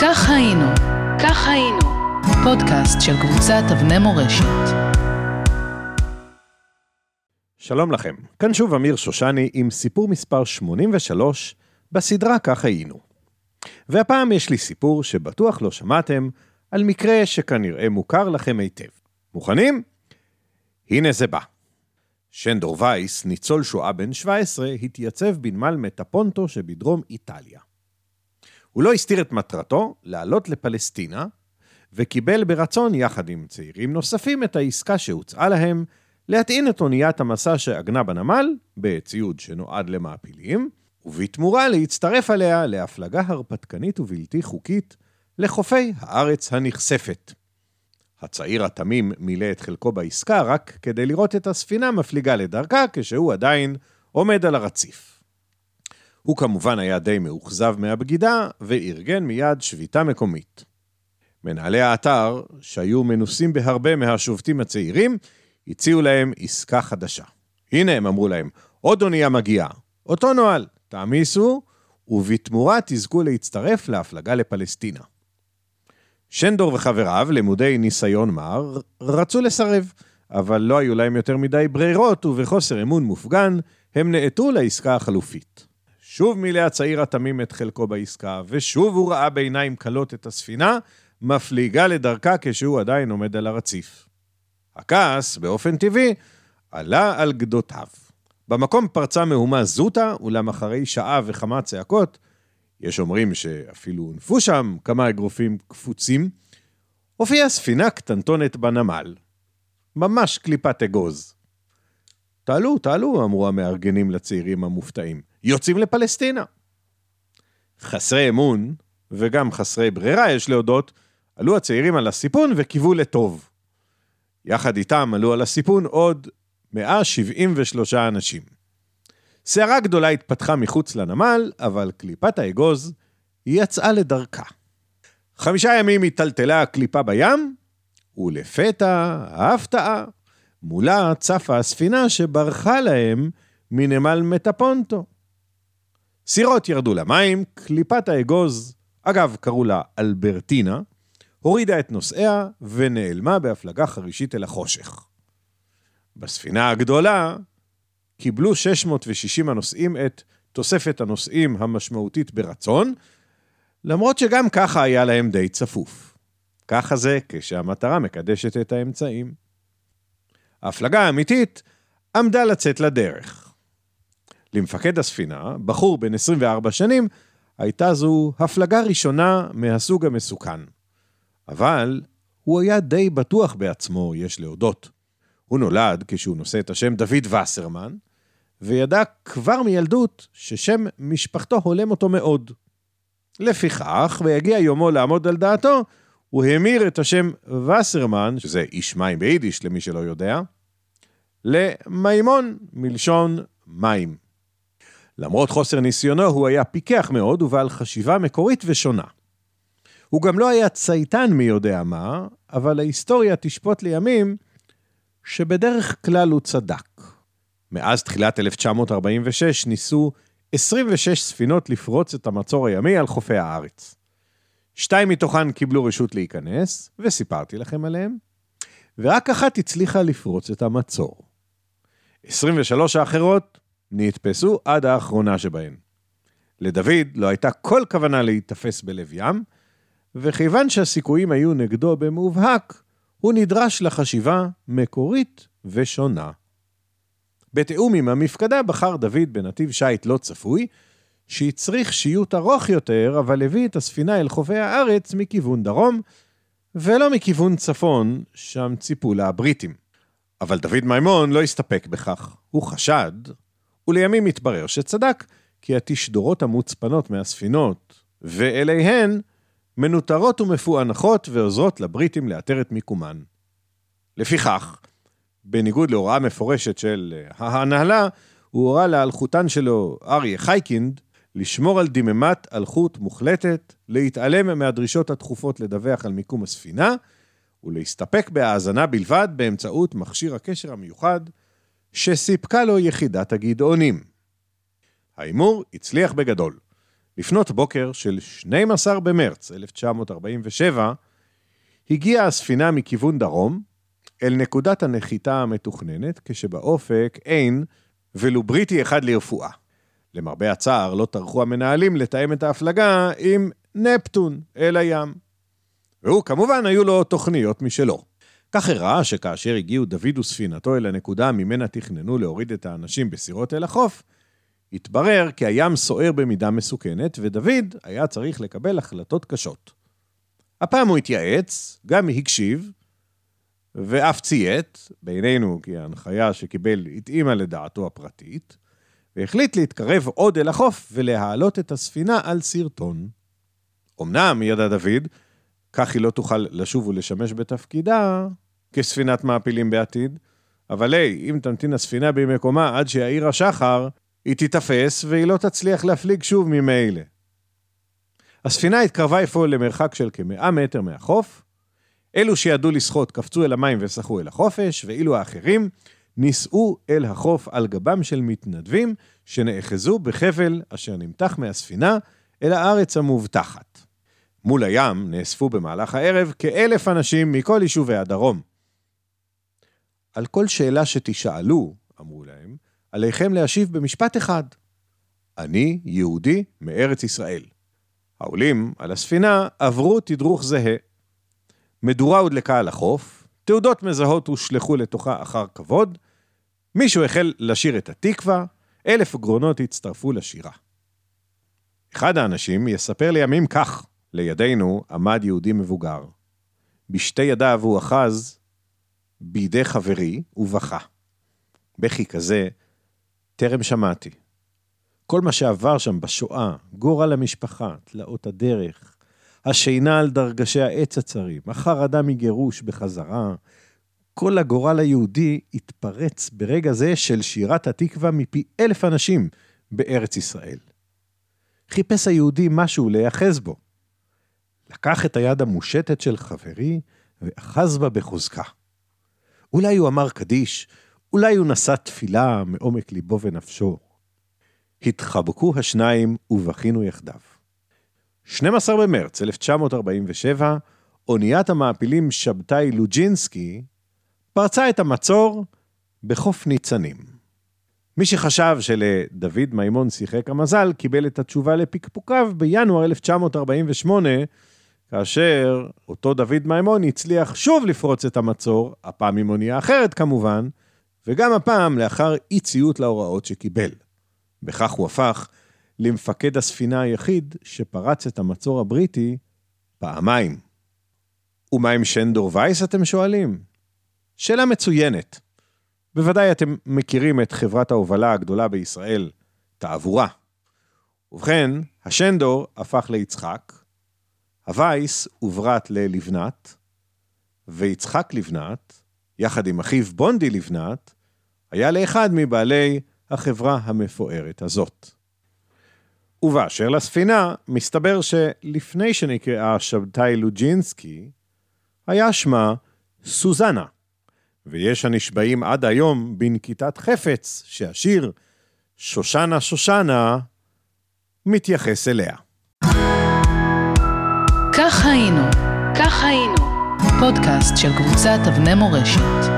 כך היינו, כך היינו, פודקאסט של קבוצת אבני מורשת. שלום לכם, כאן שוב אמיר שושני עם סיפור מספר 83 בסדרה כך היינו. והפעם יש לי סיפור שבטוח לא שמעתם על מקרה שכנראה מוכר לכם היטב. מוכנים? הנה זה בא. שנדור וייס, ניצול שואה בן 17, התייצב בנמל מטפונטו שבדרום איטליה. הוא לא הסתיר את מטרתו לעלות לפלסטינה, וקיבל ברצון יחד עם צעירים נוספים את העסקה שהוצעה להם להטעין את אוניית המסע שעגנה בנמל, בציוד שנועד למעפילים, ובתמורה להצטרף עליה להפלגה הרפתקנית ובלתי חוקית לחופי הארץ הנכספת. הצעיר התמים מילא את חלקו בעסקה רק כדי לראות את הספינה מפליגה לדרכה כשהוא עדיין עומד על הרציף. הוא כמובן היה די מאוכזב מהבגידה וארגן מיד שביתה מקומית. מנהלי האתר, שהיו מנוסים בהרבה מהשובתים הצעירים, הציעו להם עסקה חדשה. הנה, הם אמרו להם, עוד אונייה מגיעה. אותו נוהל, תעמיסו, ובתמורה תזכו להצטרף להפלגה לפלסטינה. שנדור וחבריו, למודי ניסיון מר, רצו לסרב, אבל לא היו להם יותר מדי ברירות, ובחוסר אמון מופגן, הם נעתרו לעסקה החלופית. שוב מילא הצעיר התמים את חלקו בעסקה, ושוב הוא ראה בעיניים כלות את הספינה, מפליגה לדרכה כשהוא עדיין עומד על הרציף. הכעס, באופן טבעי, עלה על גדותיו. במקום פרצה מהומה זוטה, אולם אחרי שעה וכמה צעקות, יש אומרים שאפילו הונפו שם כמה אגרופים קפוצים, הופיעה ספינה קטנטונת בנמל. ממש קליפת אגוז. תעלו, תעלו, אמרו המארגנים לצעירים המופתעים. יוצאים לפלסטינה. חסרי אמון, וגם חסרי ברירה, יש להודות, עלו הצעירים על הסיפון וקיוו לטוב. יחד איתם עלו על הסיפון עוד 173 אנשים. סערה גדולה התפתחה מחוץ לנמל, אבל קליפת האגוז יצאה לדרכה. חמישה ימים היטלטלה הקליפה בים, ולפתע, ההפתעה, מולה צפה הספינה שברחה להם מנמל מטפונטו. סירות ירדו למים, קליפת האגוז, אגב, קראו לה אלברטינה, הורידה את נוסעיה ונעלמה בהפלגה חרישית אל החושך. בספינה הגדולה קיבלו 660 הנוסעים את תוספת הנוסעים המשמעותית ברצון, למרות שגם ככה היה להם די צפוף. ככה זה כשהמטרה מקדשת את האמצעים. ההפלגה האמיתית עמדה לצאת לדרך. למפקד הספינה, בחור בן 24 שנים, הייתה זו הפלגה ראשונה מהסוג המסוכן. אבל הוא היה די בטוח בעצמו, יש להודות. הוא נולד כשהוא נושא את השם דוד וסרמן, וידע כבר מילדות ששם משפחתו הולם אותו מאוד. לפיכך, ויגיע יומו לעמוד על דעתו, הוא המיר את השם וסרמן, שזה איש מים ביידיש למי שלא יודע, למימון, מלשון מים. למרות חוסר ניסיונו, הוא היה פיקח מאוד ובעל חשיבה מקורית ושונה. הוא גם לא היה צייתן מי יודע מה, אבל ההיסטוריה תשפוט לימים שבדרך כלל הוא צדק. מאז תחילת 1946 ניסו 26 ספינות לפרוץ את המצור הימי על חופי הארץ. שתיים מתוכן קיבלו רשות להיכנס, וסיפרתי לכם עליהן, ורק אחת הצליחה לפרוץ את המצור. 23 האחרות נתפסו עד האחרונה שבהן. לדוד לא הייתה כל כוונה להיתפס בלב ים, וכיוון שהסיכויים היו נגדו במובהק, הוא נדרש לחשיבה מקורית ושונה. בתיאום עם המפקדה בחר דוד בנתיב שיט לא צפוי, שהצריך שיוט ארוך יותר, אבל הביא את הספינה אל חופי הארץ מכיוון דרום, ולא מכיוון צפון, שם ציפו לה הבריטים. אבל דוד מימון לא הסתפק בכך. הוא חשד, ולימים התברר שצדק, כי התשדורות המוצפנות מהספינות, ואליהן, מנוטרות ומפוענחות ועוזרות לבריטים לאתר את מיקומן. לפיכך, בניגוד להוראה מפורשת של אה, ההנהלה, הוא הורה לאלחוטן שלו, אריה חייקינד, לשמור על דממת אלחוט מוחלטת, להתעלם מהדרישות התכופות לדווח על מיקום הספינה, ולהסתפק בהאזנה בלבד באמצעות מכשיר הקשר המיוחד שסיפקה לו יחידת הגדעונים. ההימור הצליח בגדול. לפנות בוקר של 12 במרץ 1947, הגיעה הספינה מכיוון דרום אל נקודת הנחיתה המתוכננת, כשבאופק אין ולו בריטי אחד לרפואה. למרבה הצער, לא טרחו המנהלים לתאם את ההפלגה עם נפטון אל הים. והוא, כמובן, היו לו תוכניות משלו. כך הראה שכאשר הגיעו דוד וספינתו אל הנקודה ממנה תכננו להוריד את האנשים בסירות אל החוף, התברר כי הים סוער במידה מסוכנת, ודוד היה צריך לקבל החלטות קשות. הפעם הוא התייעץ, גם הקשיב, ואף ציית, בינינו כי ההנחיה שקיבל התאימה לדעתו הפרטית, והחליט להתקרב עוד אל החוף ולהעלות את הספינה על סרטון. אמנם, ידע דוד, כך היא לא תוכל לשוב ולשמש בתפקידה כספינת מעפילים בעתיד, אבל היי, אם תמתין הספינה במקומה עד שיעיר השחר, היא תיתפס והיא לא תצליח להפליג שוב ממילא. הספינה התקרבה אפוא למרחק של כמאה מטר מהחוף. אלו שידעו לשחות קפצו אל המים ושחו אל החופש, ואילו האחרים נישאו אל החוף על גבם של מתנדבים שנאחזו בחבל אשר נמתח מהספינה אל הארץ המובטחת. מול הים נאספו במהלך הערב כאלף אנשים מכל יישובי הדרום. על כל שאלה שתשאלו, אמרו להם, עליכם להשיב במשפט אחד. אני יהודי מארץ ישראל. העולים על הספינה עברו תדרוך זהה. מדורה הודלקה על החוף, תעודות מזהות הושלכו לתוכה אחר כבוד, מישהו החל לשיר את התקווה, אלף גרונות הצטרפו לשירה. אחד האנשים יספר לימים כך, לידינו עמד יהודי מבוגר. בשתי ידיו הוא אחז בידי חברי ובכה. בכי כזה טרם שמעתי. כל מה שעבר שם בשואה, גורל המשפחה, תלאות הדרך, השינה על דרגשי העץ הצרים, החרדה מגירוש בחזרה, כל הגורל היהודי התפרץ ברגע זה של שירת התקווה מפי אלף אנשים בארץ ישראל. חיפש היהודי משהו להיאחז בו. לקח את היד המושטת של חברי ואחז בה בחוזקה. אולי הוא אמר קדיש, אולי הוא נשא תפילה מעומק ליבו ונפשו. התחבקו השניים ובכינו יחדיו. 12 במרץ 1947, אוניית המעפילים שבתאי לוג'ינסקי פרצה את המצור בחוף ניצנים. מי שחשב שלדוד מימון שיחק המזל, קיבל את התשובה לפקפוקיו בינואר 1948, כאשר אותו דוד מימון הצליח שוב לפרוץ את המצור, הפעם עם אונייה אחרת כמובן, וגם הפעם לאחר אי ציות להוראות שקיבל. בכך הוא הפך למפקד הספינה היחיד שפרץ את המצור הבריטי פעמיים. ומה עם שנדור וייס, אתם שואלים? שאלה מצוינת. בוודאי אתם מכירים את חברת ההובלה הגדולה בישראל, תעבורה. ובכן, השנדור הפך ליצחק, הווייס הוברט ללבנת, ויצחק לבנת, יחד עם אחיו בונדי לבנת, היה לאחד מבעלי החברה המפוארת הזאת. ובאשר לספינה, מסתבר שלפני שנקראה שבתאי לוג'ינסקי, היה שמה סוזנה, ויש הנשבעים עד היום בנקיטת חפץ שהשיר שושנה שושנה מתייחס אליה. כך היינו, כך היינו, פודקאסט של קבוצת אבני מורשת.